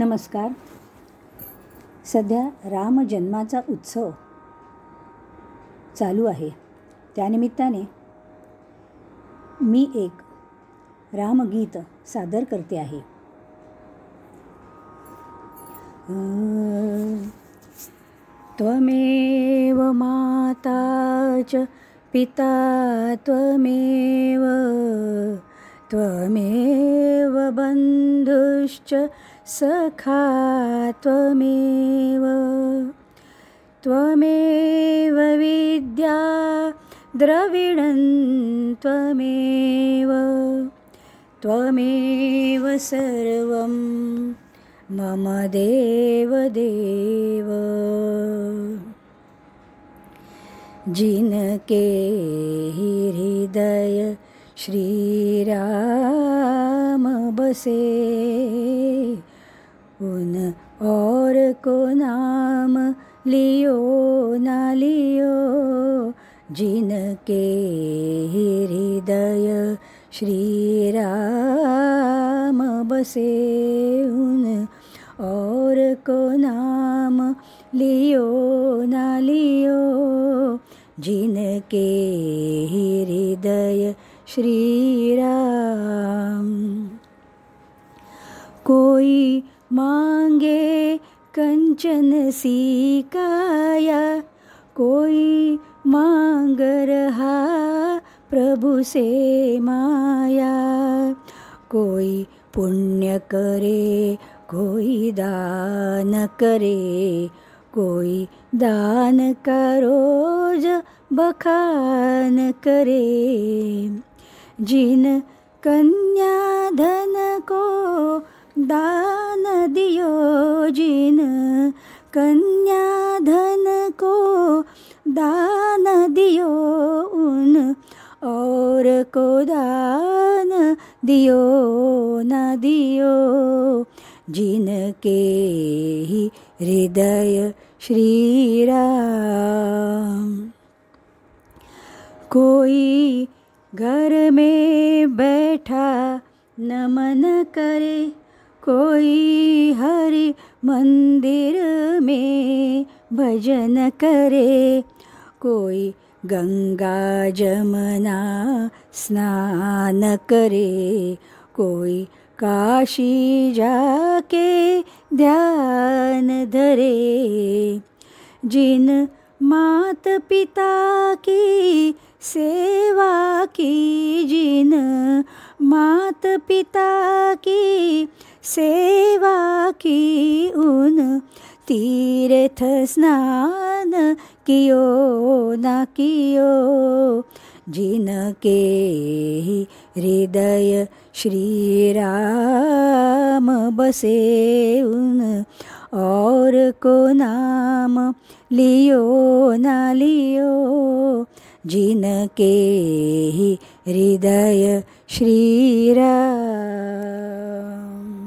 नमस्कार. सध्या रामजन्माचा उत्सव चालू आहे. त्यानिमित्ताने मी एक रामगीत सादर करते आहे. त्वमेव माता च पिता त्वमेव त्वमेव बन्धुश्च सखा त्वमेव। त्वमेव विद्या द्रविणं त्वमेव। त्वमेव सर्वं मम देवदेव। जिनके हृदय श्रीराम बसे उन और को नाम लियो ना लियो, जिनके हृदय श्रीराम बसे। उन और को नाम लियो ना लियो, जिनके हृदय श्रीराम कोई मांगे कंचन सीकाया कोई मांग रहा प्रभु से माया। कोई पुण्य करे कोई दान करे कोई दान का बखान करे। जिन कन्या धन को दान दियो जिन कन्या धन को दान दियो उन और को दान दियो न दियो जिनके ही हृदय श्रीराम। कोई घर में बैठा नमन करे कोई हरि मंदिर में भजन करे। कोई गंगा जमुना स्नान करे। कोई काशी जाके ध्यान धरे। जिन मात पिता की सेवा की, जिन मात पिता की सेवा की उन तीर्थ स्नान कियो न कियो, जिनके हृदय श्रीराम बसे उन, और को नाम लियो ना लियो, जिनके हृदय श्रीराम।